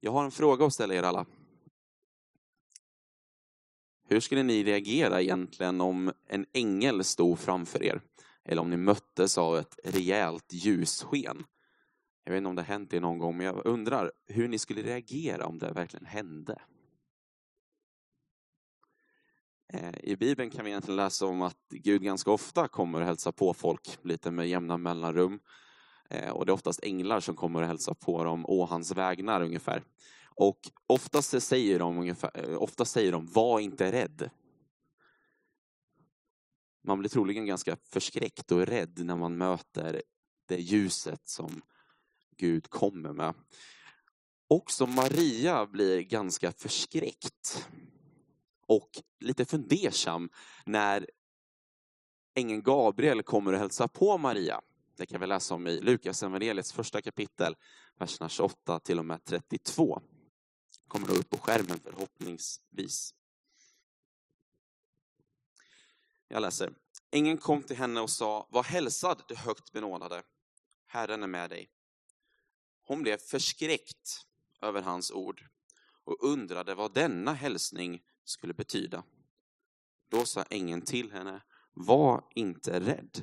Jag har en fråga att ställa er alla. Hur skulle ni reagera egentligen om en ängel stod framför er? Eller om ni möttes av ett rejält ljussken? Jag vet inte om det har hänt er någon gång, men jag undrar hur ni skulle reagera om det verkligen hände. Eh, I Bibeln kan vi egentligen läsa om att Gud ganska ofta kommer och hälsa på folk lite med jämna mellanrum. Eh, och det är oftast änglar som kommer och hälsar på dem å hans vägnar ungefär. Och oftast säger de, ungefär, eh, oftast säger de var inte rädd. Man blir troligen ganska förskräckt och rädd när man möter det ljuset som Gud kommer med. Också Maria blir ganska förskräckt och lite fundersam när ängeln Gabriel kommer och hälsar på Maria. Det kan vi läsa om i Lukas evangeliets första kapitel, verserna 28 till och med 32. Kommer upp på skärmen förhoppningsvis. Jag läser. Ängeln kom till henne och sa, var hälsad du högt benådade. Herren är med dig. Hon blev förskräckt över hans ord och undrade vad denna hälsning skulle betyda. Då sa ängeln till henne, var inte rädd.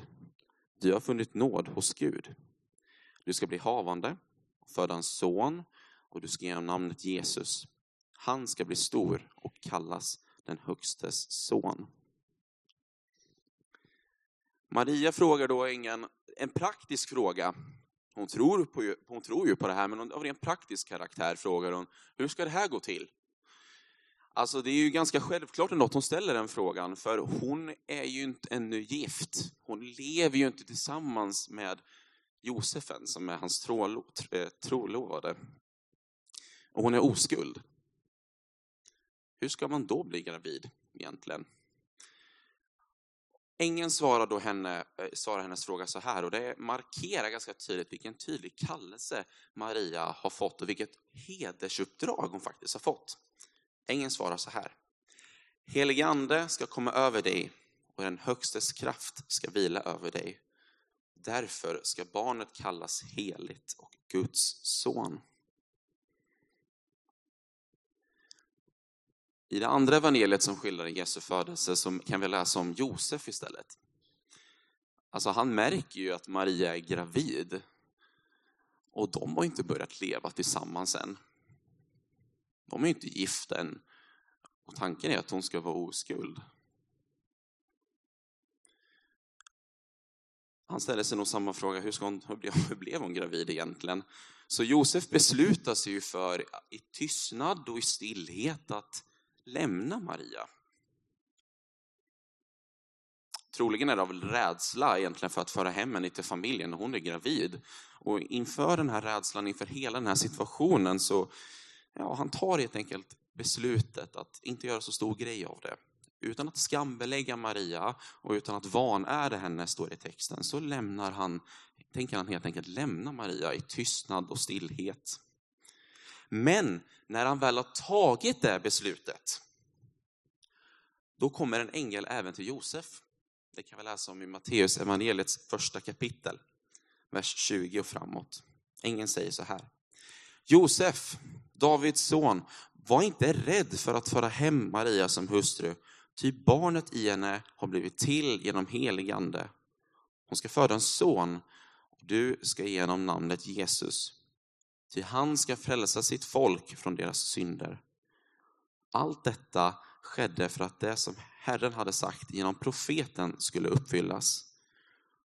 Du har funnit nåd hos Gud. Du ska bli havande och föda en son och du ska ge honom namnet Jesus. Han ska bli stor och kallas den Högstes son. Maria frågar då ängeln en praktisk fråga. Hon tror, på, hon tror ju på det här, men av ren praktisk karaktär frågar hon, hur ska det här gå till? Alltså det är ju ganska självklart ändå att hon ställer den frågan, för hon är ju inte ännu gift. Hon lever ju inte tillsammans med Josefen, som är hans trolovade. Eh, och hon är oskuld. Hur ska man då bli gravid egentligen? Ängeln svarar då henne, eh, svarar hennes fråga så här, och det markerar ganska tydligt vilken tydlig kallelse Maria har fått och vilket hedersuppdrag hon faktiskt har fått. Ängeln svarar så här. Helige Ande ska komma över dig och den Högstes kraft ska vila över dig. Därför ska barnet kallas heligt och Guds son. I det andra evangeliet som skildrar Jesu födelse så kan vi läsa om Josef istället. Alltså han märker ju att Maria är gravid. Och de har inte börjat leva tillsammans än. De är ju inte gifta än. Och tanken är att hon ska vara oskuld. Han ställer sig nog samma fråga, hur, ska hon, hur, blev, hur blev hon gravid egentligen? Så Josef beslutar sig ju för, i tystnad och i stillhet, att lämna Maria. Troligen är det av rädsla egentligen för att föra hem henne till familjen när hon är gravid. Och inför den här rädslan, inför hela den här situationen så ja, han tar helt enkelt beslutet att inte göra så stor grej av det. Utan att skambelägga Maria och utan att vanära henne, står det i texten, så lämnar han, tänker han helt enkelt lämna Maria i tystnad och stillhet. Men när han väl har tagit det beslutet, då kommer en ängel även till Josef. Det kan vi läsa om i Matteus evangeliets första kapitel, vers 20 och framåt. Ängeln säger så här. Josef, Davids son, var inte rädd för att föra hem Maria som hustru, ty barnet i henne har blivit till genom helig ande. Hon ska föda en son, och du ska ge honom namnet Jesus, ty han ska frälsa sitt folk från deras synder. Allt detta skedde för att det som Herren hade sagt genom profeten skulle uppfyllas.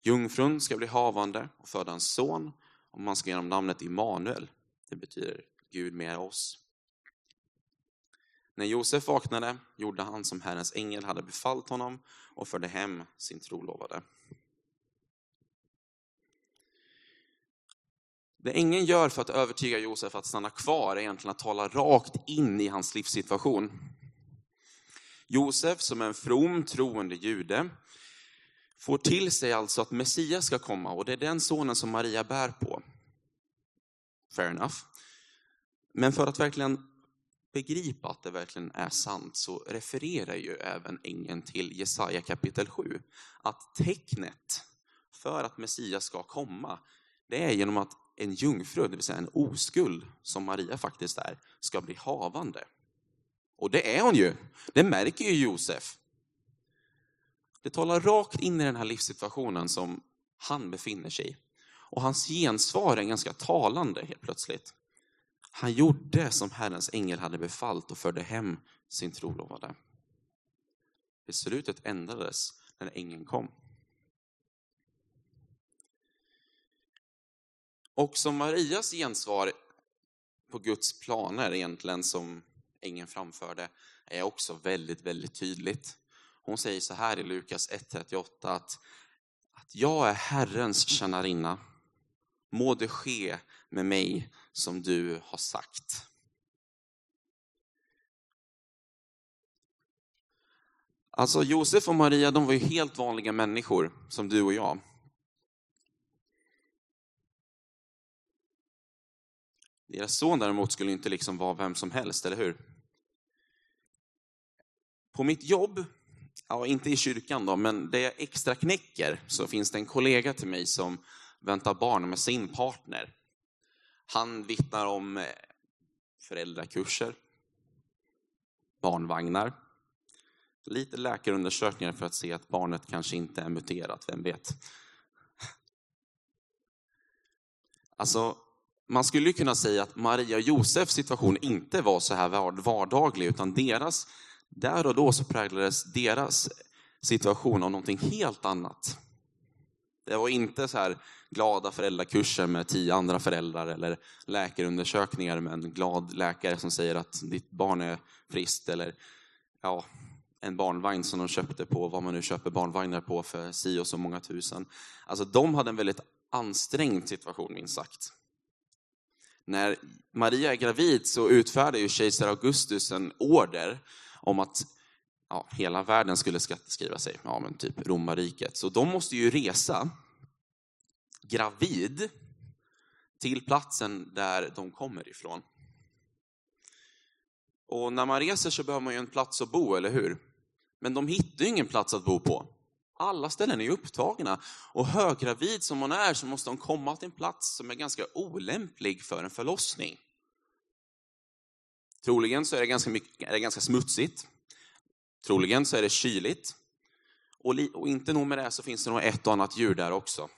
Jungfrun ska bli havande och föda en son, och man ska ge honom namnet Immanuel. Det betyder Gud med oss. När Josef vaknade gjorde han som Herrens ängel hade befallt honom och förde hem sin trolovade. Det ängeln gör för att övertyga Josef att stanna kvar är egentligen att tala rakt in i hans livssituation. Josef, som är en from, troende jude, får till sig alltså att Messias ska komma och det är den sonen som Maria bär på. Fair enough. Men för att verkligen begripa att det verkligen är sant så refererar ju även ängeln till Jesaja kapitel 7. Att tecknet för att Messias ska komma, det är genom att en jungfru, det vill säga en oskuld, som Maria faktiskt är, ska bli havande. Och det är hon ju. Det märker ju Josef. Det talar rakt in i den här livssituationen som han befinner sig i. Och hans gensvar är ganska talande helt plötsligt. Han gjorde som Herrens ängel hade befallt och förde hem sin trolovade. Beslutet ändrades när ängeln kom. Och som Marias gensvar på Guds planer egentligen som ängeln framförde är också väldigt, väldigt tydligt. Hon säger så här i Lukas 1.38 att, att jag är Herrens tjänarinna. Må det ske med mig som du har sagt. Alltså Josef och Maria, de var ju helt vanliga människor som du och jag. Deras son däremot skulle inte liksom vara vem som helst, eller hur? På mitt jobb, ja inte i kyrkan då, men där jag extra knäcker så finns det en kollega till mig som väntar barn med sin partner. Han vittnar om eh, föräldrakurser, barnvagnar, lite läkarundersökningar för att se att barnet kanske inte är muterat, vem vet? Alltså, man skulle kunna säga att Maria och Josefs situation inte var så här vardaglig, utan deras, där och då så präglades deras situation av någonting helt annat. Det var inte så här glada föräldrakurser med tio andra föräldrar eller läkarundersökningar med en glad läkare som säger att ditt barn är friskt eller ja, en barnvagn som de köpte på vad man nu köper barnvagnar på för si och så många tusen. Alltså de hade en väldigt ansträngd situation minst sagt. När Maria är gravid så utfärdar ju kejsar Augustus en order om att ja, hela världen skulle skatteskriva sig, ja men typ romarriket. Så de måste ju resa gravid till platsen där de kommer ifrån. Och när man reser så behöver man ju en plats att bo, eller hur? Men de hittar ju ingen plats att bo på. Alla ställen är ju upptagna. Och höggravid som hon är så måste hon komma till en plats som är ganska olämplig för en förlossning. Troligen så är det ganska, mycket, är det ganska smutsigt. Troligen så är det kyligt. Och, och inte nog med det så finns det nog ett och annat djur där också.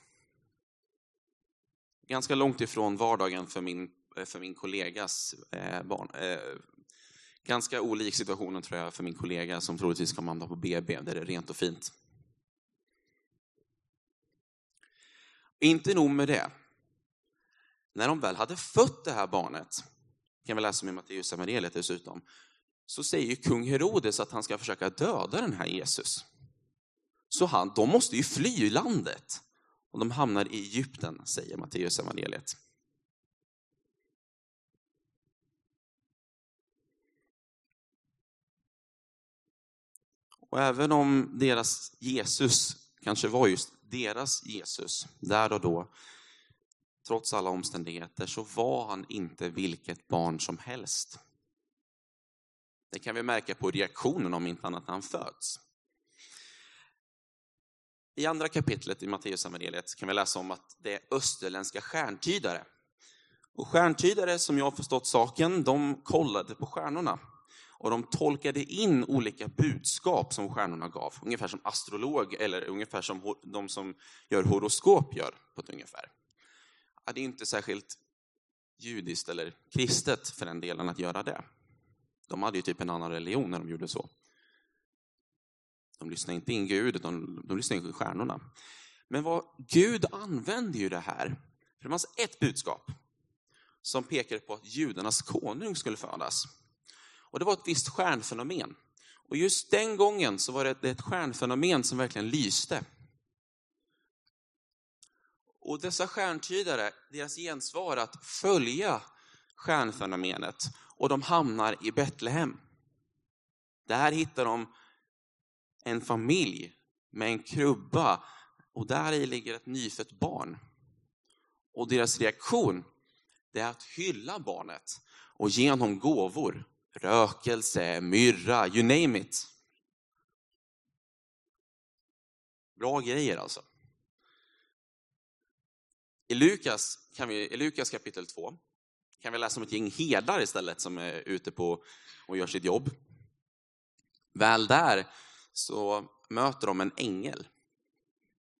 Ganska långt ifrån vardagen för min, eh, för min kollegas eh, barn. Eh, ganska olik situationen tror jag för min kollega som troligtvis kommer hamna på BB där det är rent och fint. Inte nog med det. När de väl hade fött det här barnet, kan vi läsa om i Matteus evangeliet dessutom, så säger kung Herodes att han ska försöka döda den här Jesus. Så han, de måste ju fly landet. Och de hamnar i Egypten, säger Matteus evangeliet. Och även om deras Jesus kanske var just deras Jesus, där och då, trots alla omständigheter, så var han inte vilket barn som helst. Det kan vi märka på reaktionen om inte annat när han föds. I andra kapitlet i Matteusevangeliet kan vi läsa om att det är österländska stjärntydare. Och stjärntydare, som jag har förstått saken, de kollade på stjärnorna och de tolkade in olika budskap som stjärnorna gav, ungefär som astrolog eller ungefär som de som gör horoskop gör på ett ungefär. Det är inte särskilt judiskt eller kristet för den delen att göra det. De hade ju typ en annan religion när de gjorde så. De lyssnade inte in Gud, utan de lyssnade in stjärnorna. Men vad Gud använde ju det här, för det fanns ett budskap som pekade på att judarnas konung skulle födas. Och det var ett visst stjärnfenomen. Och just den gången så var det ett stjärnfenomen som verkligen lyste. Och dessa stjärntydare, deras gensvar att följa stjärnfenomenet och de hamnar i Betlehem. Där hittar de en familj med en krubba och där i ligger ett nyfött barn. Och deras reaktion det är att hylla barnet och ge honom gåvor rökelse, myrra, you name it. Bra grejer alltså. I Lukas, kan vi, I Lukas kapitel 2 kan vi läsa om ett gäng herdar istället som är ute på och gör sitt jobb. Väl där så möter de en ängel.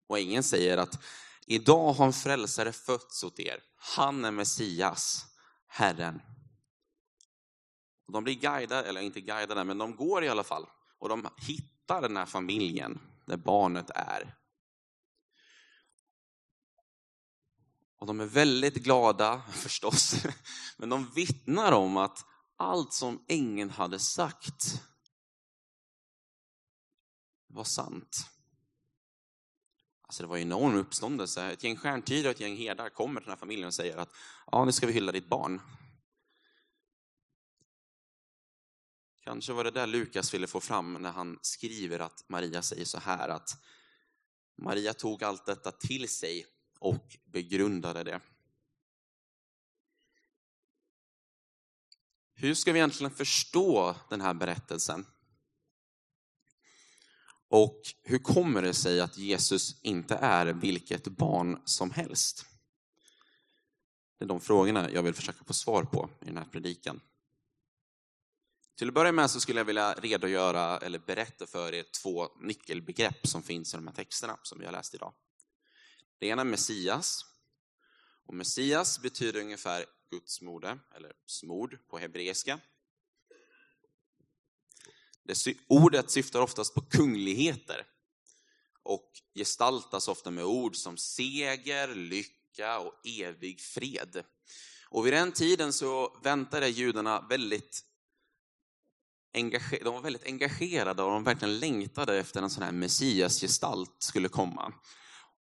Och ängeln säger att idag har en frälsare fötts åt er. Han är Messias, Herren. Och de blir guidade, eller inte guidade, men de går i alla fall. Och de hittar den här familjen där barnet är. Och de är väldigt glada förstås, men de vittnar om att allt som ängeln hade sagt var sant. Alltså det var en enorm uppståndelse. Ett gäng stjärntyder och ett gäng herdar kommer till den här familjen och säger att ja, nu ska vi hylla ditt barn. Kanske var det där Lukas ville få fram när han skriver att Maria säger så här att Maria tog allt detta till sig och begrundade det. Hur ska vi egentligen förstå den här berättelsen? Och hur kommer det sig att Jesus inte är vilket barn som helst? Det är de frågorna jag vill försöka få svar på i den här predikan. Till att börja med så skulle jag vilja redogöra eller berätta för er två nyckelbegrepp som finns i de här texterna som vi har läst idag. Det ena är Messias. Och Messias betyder ungefär Guds mode, eller smord på hebreiska. Det ordet syftar oftast på kungligheter och gestaltas ofta med ord som seger, lycka och evig fred. Och vid den tiden så väntade judarna väldigt de var väldigt engagerade och de verkligen längtade efter en sån här messiasgestalt skulle komma.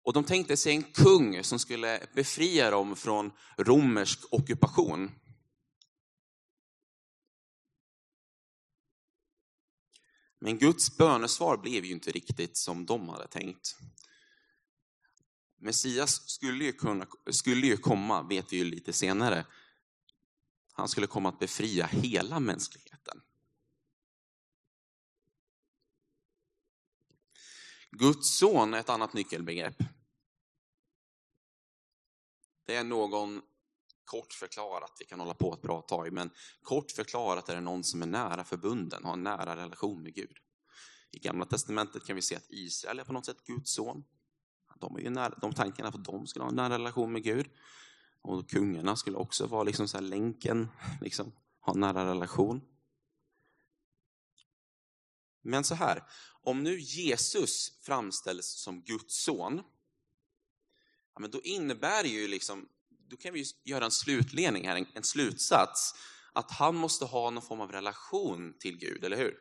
Och de tänkte sig en kung som skulle befria dem från romersk ockupation. Men Guds bönesvar blev ju inte riktigt som de hade tänkt. Messias skulle ju, kunna, skulle ju komma, vet vi ju lite senare. Han skulle komma att befria hela mänskligheten. Guds son är ett annat nyckelbegrepp. Det är någon, kort förklarat, vi kan hålla på ett bra tag, men kort förklarat är det någon som är nära förbunden, har en nära relation med Gud. I Gamla Testamentet kan vi se att Israel är på något sätt Guds son. De, är ju nära, de tankarna på att de skulle ha en nära relation med Gud. Och kungarna skulle också vara liksom så länken, liksom, ha en nära relation. Men så här, om nu Jesus framställs som Guds son, ja, men då innebär det ju liksom, då kan vi göra en slutledning här, en, en slutsats, att han måste ha någon form av relation till Gud, eller hur?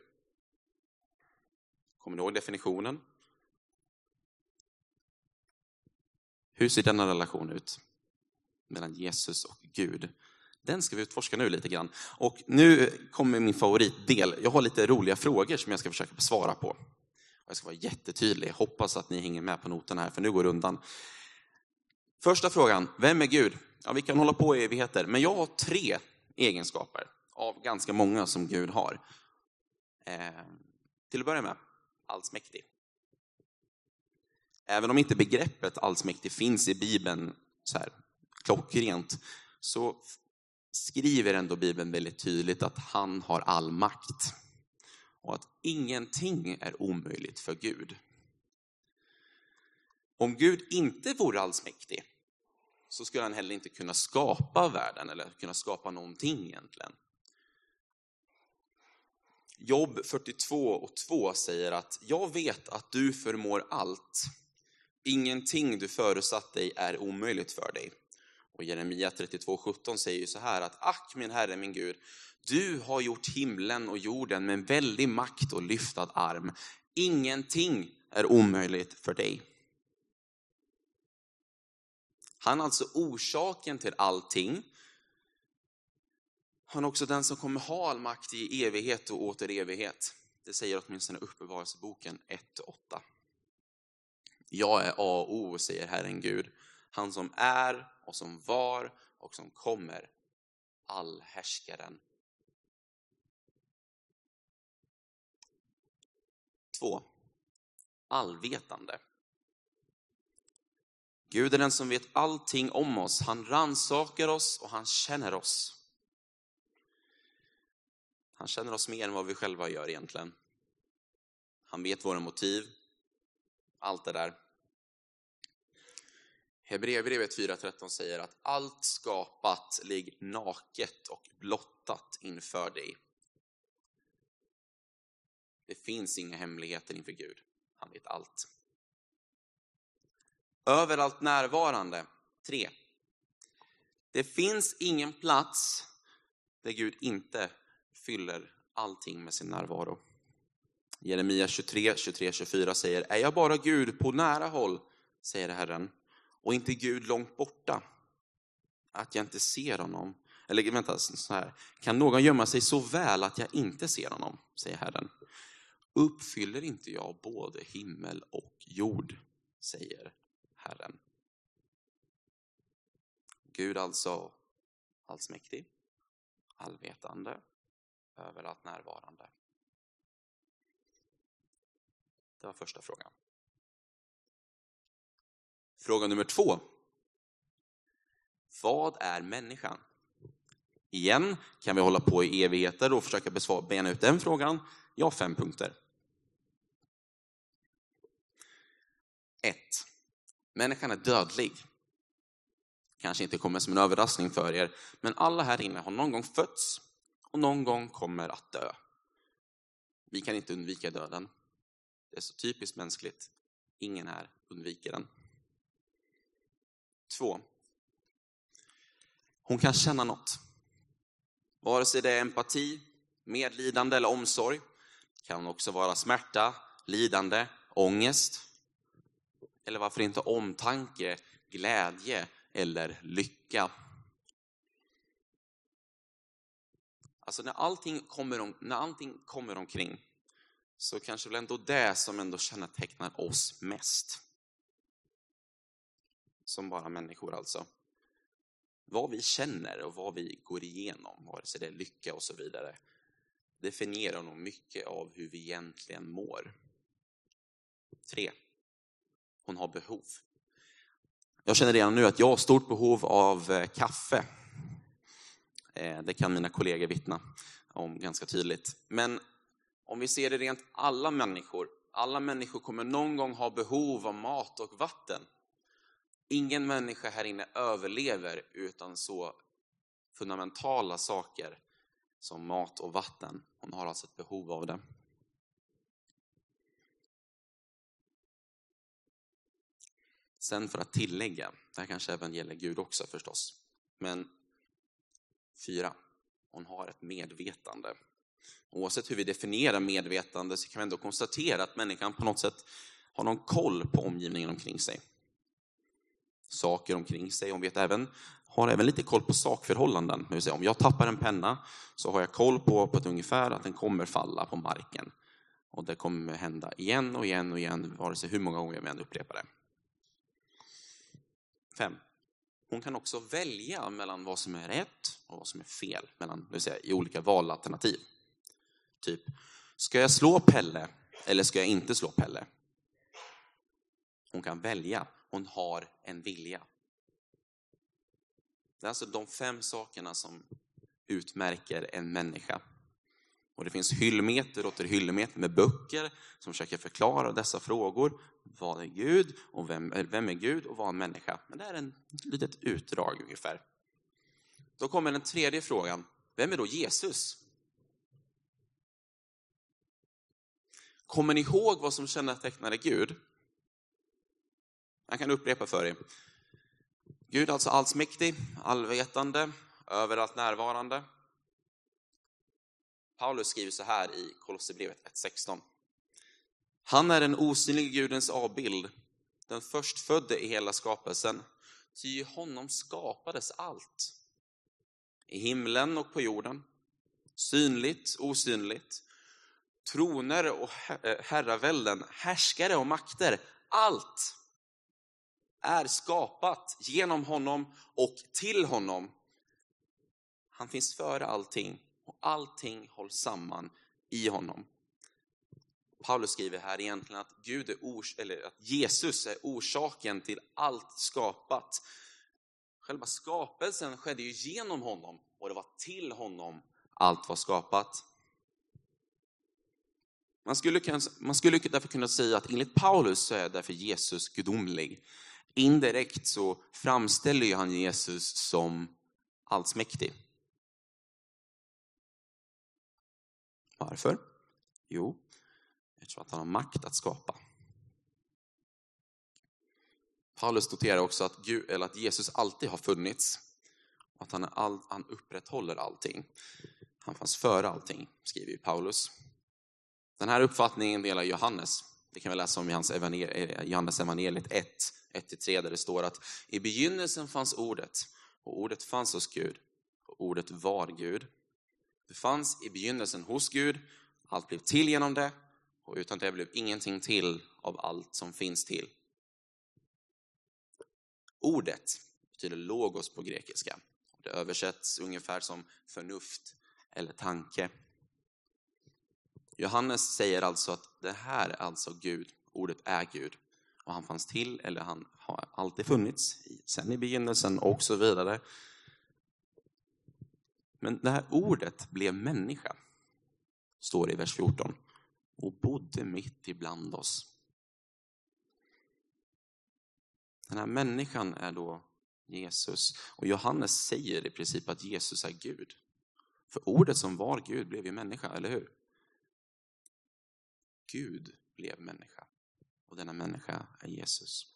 Kommer ni ihåg definitionen? Hur ser denna relation ut mellan Jesus och Gud? Den ska vi utforska nu lite grann. Och nu kommer min favoritdel. Jag har lite roliga frågor som jag ska försöka svara på. Jag ska vara jättetydlig. Hoppas att ni hänger med på noterna här, för nu går det undan. Första frågan, vem är Gud? Ja, vi kan hålla på i evigheter, men jag har tre egenskaper av ganska många som Gud har. Eh, till att börja med, allsmäktig. Även om inte begreppet allsmäktig finns i Bibeln så här, klockrent, så skriver ändå Bibeln väldigt tydligt att han har all makt och att ingenting är omöjligt för Gud. Om Gud inte vore allsmäktig så skulle han heller inte kunna skapa världen eller kunna skapa någonting egentligen. Jobb 42 och 2 säger att jag vet att du förmår allt. Ingenting du förutsatt dig är omöjligt för dig. Och Jeremia 32.17 säger ju så här att ack min Herre, min Gud, du har gjort himlen och jorden med en väldig makt och lyftad arm. Ingenting är omöjligt för dig. Han är alltså orsaken till allting. Han är också den som kommer ha all makt i evighet och åter evighet. Det säger åtminstone Uppenbarelseboken 1-8. Jag är A och O, säger Herren Gud, han som är och som var och som kommer, allhärskaren. 2. Allvetande. Gud är den som vet allting om oss. Han ransakar oss och han känner oss. Han känner oss mer än vad vi själva gör egentligen. Han vet våra motiv, allt det där. Hebreerbrevet 4.13 säger att allt skapat ligger naket och blottat inför dig. Det finns inga hemligheter inför Gud. Han vet allt. Överallt närvarande. 3. Det finns ingen plats där Gud inte fyller allting med sin närvaro. Jeremia 23, 23, 24 säger, är jag bara Gud på nära håll, säger Herren, och inte Gud långt borta, att jag inte ser honom. Eller vänta, så här. Kan någon gömma sig så väl att jag inte ser honom, säger Herren. Uppfyller inte jag både himmel och jord, säger Herren. Gud alltså allsmäktig, allvetande, överallt närvarande. Det var första frågan. Fråga nummer två. Vad är människan? Igen kan vi hålla på i evigheter och försöka besvara, bena ut den frågan. Jag har fem punkter. 1. Människan är dödlig. Kanske inte kommer som en överraskning för er, men alla här inne har någon gång fötts och någon gång kommer att dö. Vi kan inte undvika döden. Det är så typiskt mänskligt. Ingen här undviker den. Två. Hon kan känna något. Vare sig det är empati, medlidande eller omsorg. Det kan också vara smärta, lidande, ångest. Eller varför inte omtanke, glädje eller lycka. Alltså när allting kommer, om, när allting kommer omkring så kanske väl ändå det som ändå kännetecknar oss mest. Som bara människor alltså. Vad vi känner och vad vi går igenom, vare sig det är lycka och så vidare, definierar nog mycket av hur vi egentligen mår. 3. Hon har behov. Jag känner redan nu att jag har stort behov av eh, kaffe. Eh, det kan mina kollegor vittna om ganska tydligt. Men om vi ser det rent alla människor, alla människor kommer någon gång ha behov av mat och vatten. Ingen människa här inne överlever utan så fundamentala saker som mat och vatten. Hon har alltså ett behov av det. Sen för att tillägga, det här kanske även gäller Gud också förstås, men fyra, hon har ett medvetande. Oavsett hur vi definierar medvetande så kan vi ändå konstatera att människan på något sätt har någon koll på omgivningen omkring sig. Saker omkring sig. Hon vet även, har även lite koll på sakförhållanden. Det vill säga, om jag tappar en penna så har jag koll på, på ett ungefär att den kommer falla på marken. Och det kommer hända igen och igen och igen, vare sig hur många gånger jag än upprepar det. Fem. Hon kan också välja mellan vad som är rätt och vad som är fel, mellan, det vill säga, i olika valalternativ. Typ, ska jag slå Pelle eller ska jag inte slå Pelle? Hon kan välja, hon har en vilja. Det är alltså de fem sakerna som utmärker en människa. Och Det finns hyllmeter och hyllmeter med böcker som försöker förklara dessa frågor. Vad är Gud? och Vem, vem är Gud och vad är en människa? Men det är en litet utdrag ungefär. Då kommer den tredje frågan. Vem är då Jesus? Kommer ni ihåg vad som kännetecknade Gud? Jag kan upprepa för er. Gud är alltså allsmäktig, allvetande, överallt närvarande. Paulus skriver så här i Kolosserbrevet 1.16. Han är den osynlige Gudens avbild, den förstfödde i hela skapelsen. Ty i honom skapades allt. I himlen och på jorden, synligt, osynligt, troner och eh, herravälden, härskare och makter, allt är skapat genom honom och till honom. Han finns före allting och allting hålls samman i honom. Paulus skriver här egentligen att, Gud är ors eller att Jesus är orsaken till allt skapat. Själva skapelsen skedde ju genom honom och det var till honom allt var skapat. Man skulle, man skulle därför kunna säga att enligt Paulus så är därför Jesus gudomlig. Indirekt så framställer ju han Jesus som allsmäktig. Varför? Jo, eftersom att han har makt att skapa. Paulus noterar också att, Gud, eller att Jesus alltid har funnits och att han, all, han upprätthåller allting. Han fanns före allting, skriver Paulus. Den här uppfattningen delar Johannes. Det kan vi läsa om i hans evangel eh, Johannes evangeliet 1, 1-3, där det står att i begynnelsen fanns ordet, och ordet fanns hos Gud, och ordet var Gud. Det fanns i begynnelsen hos Gud, allt blev till genom det, och utan det blev ingenting till av allt som finns till. Ordet betyder logos på grekiska. Det översätts ungefär som förnuft eller tanke. Johannes säger alltså att det här är alltså Gud, ordet är Gud. Och han fanns till, eller han har alltid funnits, sen i begynnelsen och så vidare. Men det här ordet blev människa, står det i vers 14, och bodde mitt ibland oss. Den här människan är då Jesus. Och Johannes säger i princip att Jesus är Gud. För ordet som var Gud blev ju människa, eller hur? Gud blev människa och denna människa är Jesus.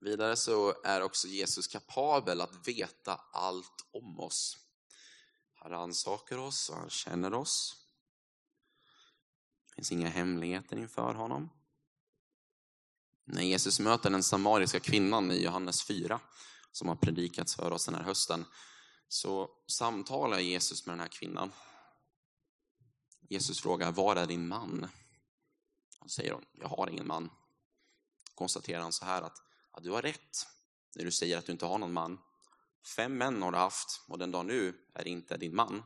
Vidare så är också Jesus kapabel att veta allt om oss. Han rannsakar oss och han känner oss. Det finns inga hemligheter inför honom. När Jesus möter den samariska kvinnan i Johannes 4, som har predikats för oss den här hösten, så samtalar Jesus med den här kvinnan. Jesus frågar, var är din man? Han säger hon, jag har ingen man. Konstaterar han så här att, ja, du har rätt när du säger att du inte har någon man. Fem män har du haft och den dag nu är inte din man.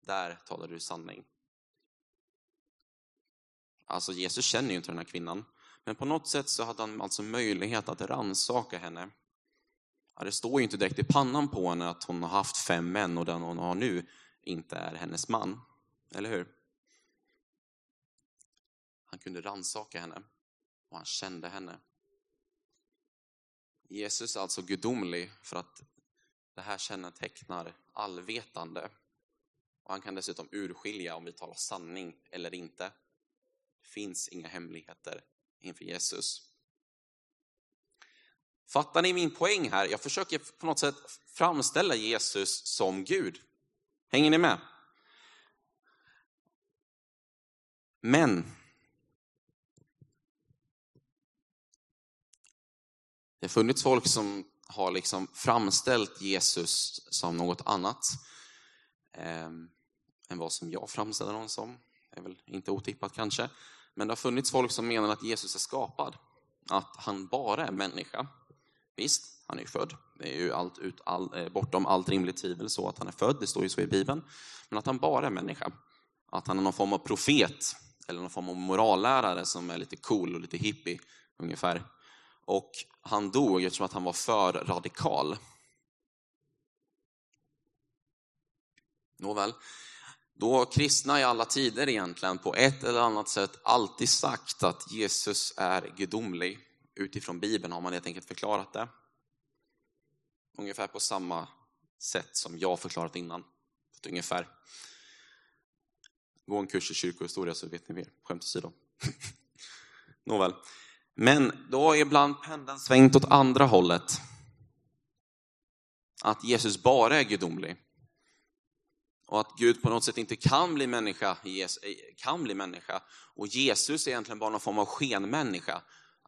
Där talar du sanning. Alltså Jesus känner ju inte den här kvinnan, men på något sätt så hade han alltså möjlighet att ransaka henne. Ja, det står ju inte direkt i pannan på henne att hon har haft fem män och den hon har nu inte är hennes man. Eller hur? Han kunde ransaka henne och han kände henne. Jesus är alltså gudomlig för att det här kännetecknar allvetande. Och han kan dessutom urskilja om vi talar sanning eller inte. Det finns inga hemligheter inför Jesus. Fattar ni min poäng här? Jag försöker på något sätt framställa Jesus som Gud. Hänger ni med? Men Det har funnits folk som har liksom framställt Jesus som något annat eh, än vad som jag framställer honom som. Det är väl inte otippat kanske. Men det har funnits folk som menar att Jesus är skapad, att han bara är människa. Visst, han är ju född. Det är ju allt ut, all, eh, bortom allt rimligt tvivel så att han är född, det står ju så i Bibeln. Men att han bara är människa. Att han är någon form av profet, eller någon form av morallärare som är lite cool och lite hippie ungefär. Och han dog eftersom att han var för radikal. Nåväl, då kristna i alla tider egentligen på ett eller annat sätt alltid sagt att Jesus är gudomlig. Utifrån Bibeln har man helt enkelt förklarat det. Ungefär på samma sätt som jag förklarat innan. Ungefär. Gå en kurs i kyrkohistoria så vet ni mer. Skämt åsido. Nåväl. Men då har ibland pendeln svängt åt andra hållet. Att Jesus bara är gudomlig. Och att Gud på något sätt inte kan bli människa, eh, kan bli människa. Och Jesus är egentligen bara någon form av skenmänniska.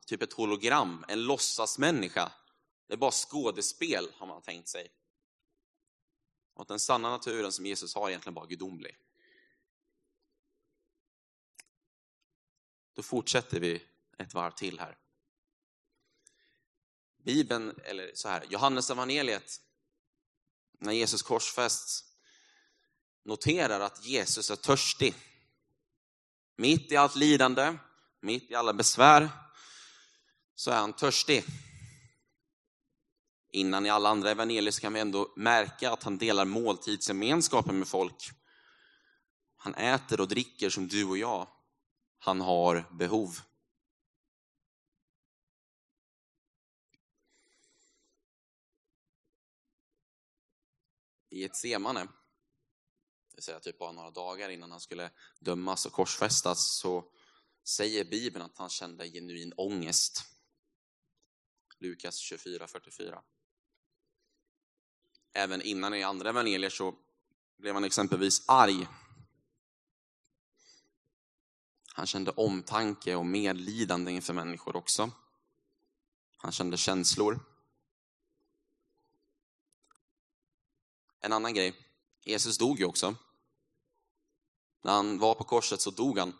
Typ ett hologram, en låtsasmänniska. Det är bara skådespel har man tänkt sig. Och att den sanna naturen som Jesus har är egentligen bara gudomlig. Då fortsätter vi ett varv till här. Bibeln, eller så här, Johannes evangeliet när Jesus korsfästs, noterar att Jesus är törstig. Mitt i allt lidande, mitt i alla besvär, så är han törstig. Innan i alla andra evangelier så kan vi ändå märka att han delar måltidsgemenskapen med folk. Han äter och dricker som du och jag. Han har behov. I ett semane, det vill säga typ bara några dagar innan han skulle dömas och korsfästas, så säger Bibeln att han kände genuin ångest. Lukas 24.44. Även innan i andra evangelier så blev han exempelvis arg. Han kände omtanke och medlidande inför människor också. Han kände känslor. En annan grej, Jesus dog ju också. När han var på korset så dog han.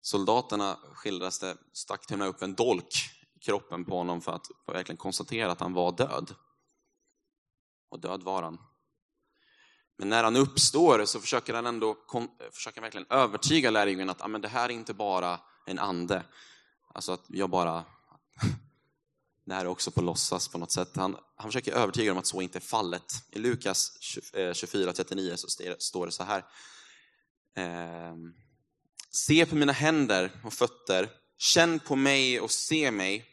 Soldaterna skildras det, stack till och med upp en dolk i kroppen på honom för att verkligen konstatera att han var död. Och död var han. Men när han uppstår så försöker han ändå försöker verkligen övertyga lärjungarna att ah, men det här är inte bara en ande. Alltså att jag bara, det här är också på låtsas på något sätt. Han, han försöker övertyga dem att så inte är fallet. I Lukas 24.39 eh, så står det så här. Ehm, Se på mina händer och fötter, känn på mig och se mig.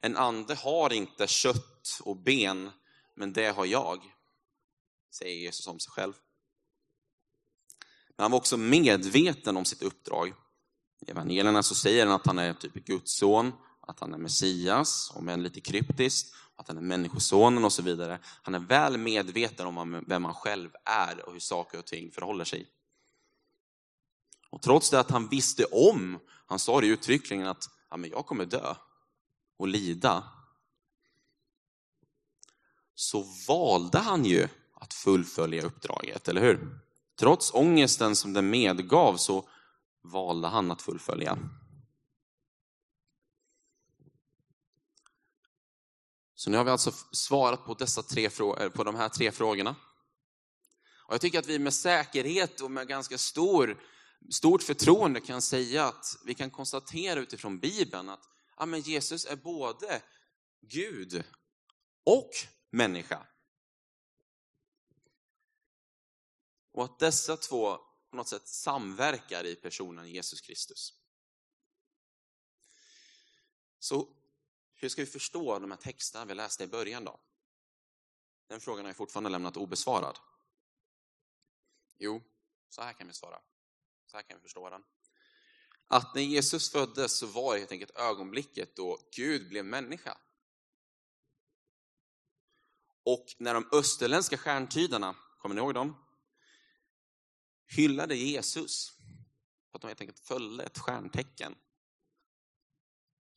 En ande har inte kött och ben, men det har jag, säger Jesus om sig själv. Men han var också medveten om sitt uppdrag. I evangelierna så säger han att han är typ Guds son, att han är Messias, om än lite kryptiskt, att han är människosonen och så vidare. Han är väl medveten om vem han själv är och hur saker och ting förhåller sig. Och trots det att han visste om, han sa det uttryckligen att ja, men jag kommer dö och lida, så valde han ju att fullfölja uppdraget, eller hur? Trots ångesten som den medgav så valde han att fullfölja. Så nu har vi alltså svarat på, dessa tre, eh, på de här tre frågorna. Och jag tycker att vi med säkerhet och med ganska stor stort förtroende kan säga att vi kan konstatera utifrån Bibeln att ja, men Jesus är både Gud och människa. Och att dessa två på något sätt samverkar i personen Jesus Kristus. Så hur ska vi förstå de här texterna vi läste i början då? Den frågan har jag fortfarande lämnat obesvarad. Jo, så här kan vi svara. Så här kan vi förstå den. Att när Jesus föddes så var det helt enkelt ögonblicket då Gud blev människa. Och när de österländska stjärntydarna, kommer ni ihåg dem? Hyllade Jesus, för att de helt enkelt följde ett stjärntecken,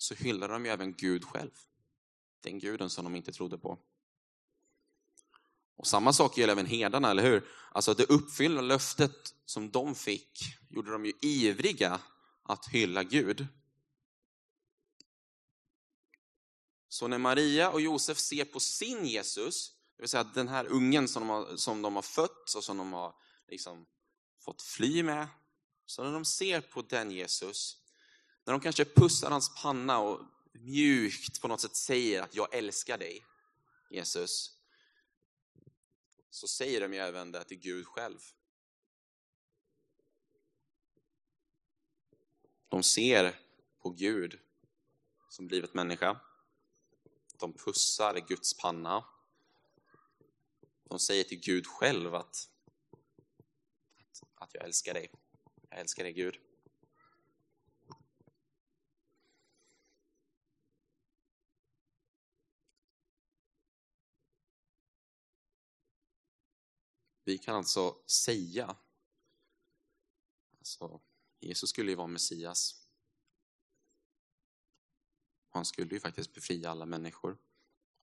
så hyllade de ju även Gud själv. Den guden som de inte trodde på. Och samma sak gäller även herdarna, eller hur? Alltså det uppfyllda löftet som de fick gjorde de ju ivriga att hylla Gud. Så när Maria och Josef ser på sin Jesus, det vill säga den här ungen som de har, som de har fött och som de har liksom fått fly med, så när de ser på den Jesus, när de kanske pussar hans panna och mjukt på något sätt säger att jag älskar dig, Jesus, så säger de ju även det till Gud själv. De ser på Gud som blivit människa. De pussar Guds panna. De säger till Gud själv att, att, att jag älskar dig. Jag älskar dig Gud. Vi kan alltså säga, alltså, Jesus skulle ju vara Messias. Han skulle ju faktiskt befria alla människor.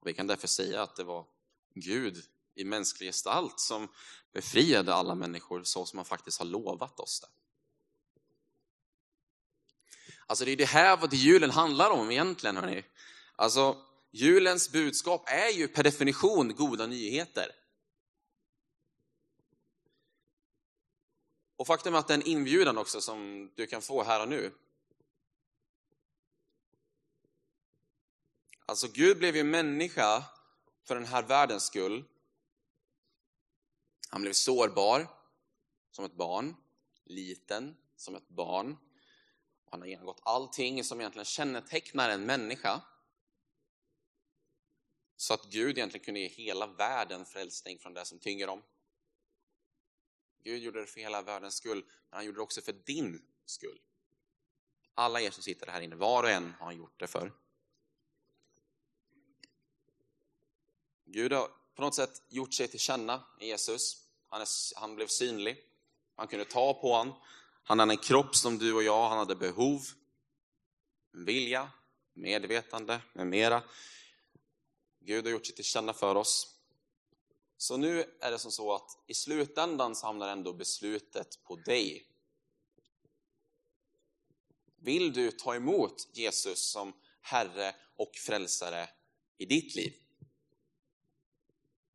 Och vi kan därför säga att det var Gud i mänsklig gestalt som befriade alla människor så som han faktiskt har lovat oss det. Alltså det är det här vad julen handlar om egentligen. Hörni. Alltså, julens budskap är ju per definition goda nyheter. Och faktum är att det är en inbjudan också som du kan få här och nu. Alltså Gud blev ju människa för den här världens skull. Han blev sårbar som ett barn, liten som ett barn. Han har genomgått allting som egentligen kännetecknar en människa. Så att Gud egentligen kunde ge hela världen frälsning från det som tynger dem. Gud gjorde det för hela världens skull, men han gjorde det också för din skull. Alla er som sitter här inne, var och en har han gjort det för. Gud har på något sätt gjort sig till känna i Jesus. Han, är, han blev synlig. Han kunde ta på honom. Han hade en kropp som du och jag. Han hade behov, vilja, medvetande med mera. Gud har gjort sig till känna för oss. Så nu är det som så att i slutändan så hamnar ändå beslutet på dig. Vill du ta emot Jesus som Herre och Frälsare i ditt liv?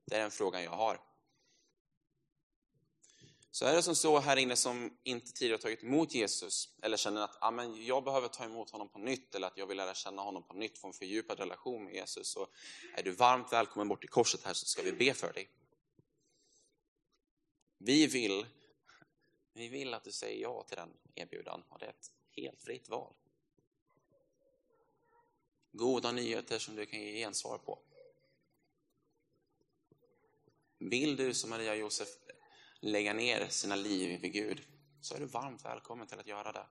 Det är den frågan jag har. Så är det som så här inne som inte tidigare har tagit emot Jesus eller känner att amen, jag behöver ta emot honom på nytt eller att jag vill lära känna honom på nytt, få en fördjupad relation med Jesus så är du varmt välkommen bort till korset här så ska vi be för dig. Vi vill, vi vill att du säger ja till den erbjudan och det är ett helt fritt val. Goda nyheter som du kan ge gensvar på. Vill du som Maria och Josef lägga ner sina liv inför Gud så är du varmt välkommen till att göra det.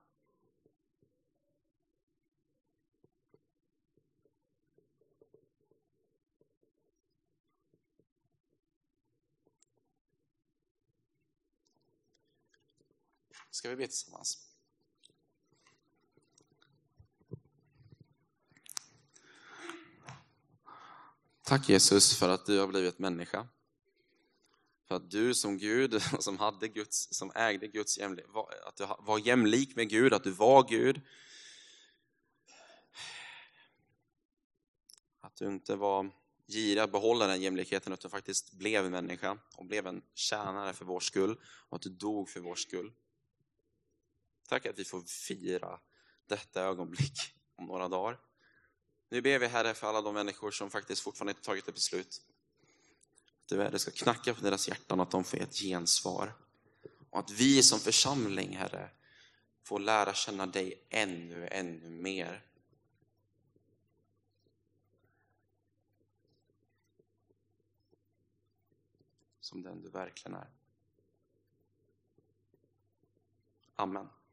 Ska vi be tillsammans? Tack Jesus för att du har blivit människa. För att du som Gud, som, hade Guds, som ägde Guds jämlik, att du var jämlik med Gud, att du var Gud. Att du inte var girig att behålla den jämlikheten, utan faktiskt blev människa och blev en tjänare för vår skull och att du dog för vår skull. Tack att vi får fira detta ögonblick om några dagar. Nu ber vi Herre för alla de människor som faktiskt fortfarande inte tagit ett beslut du är, det ska knacka på deras hjärtan att de får ett gensvar. Och att vi som församling, Herre, får lära känna dig ännu, ännu mer. Som den du verkligen är. Amen.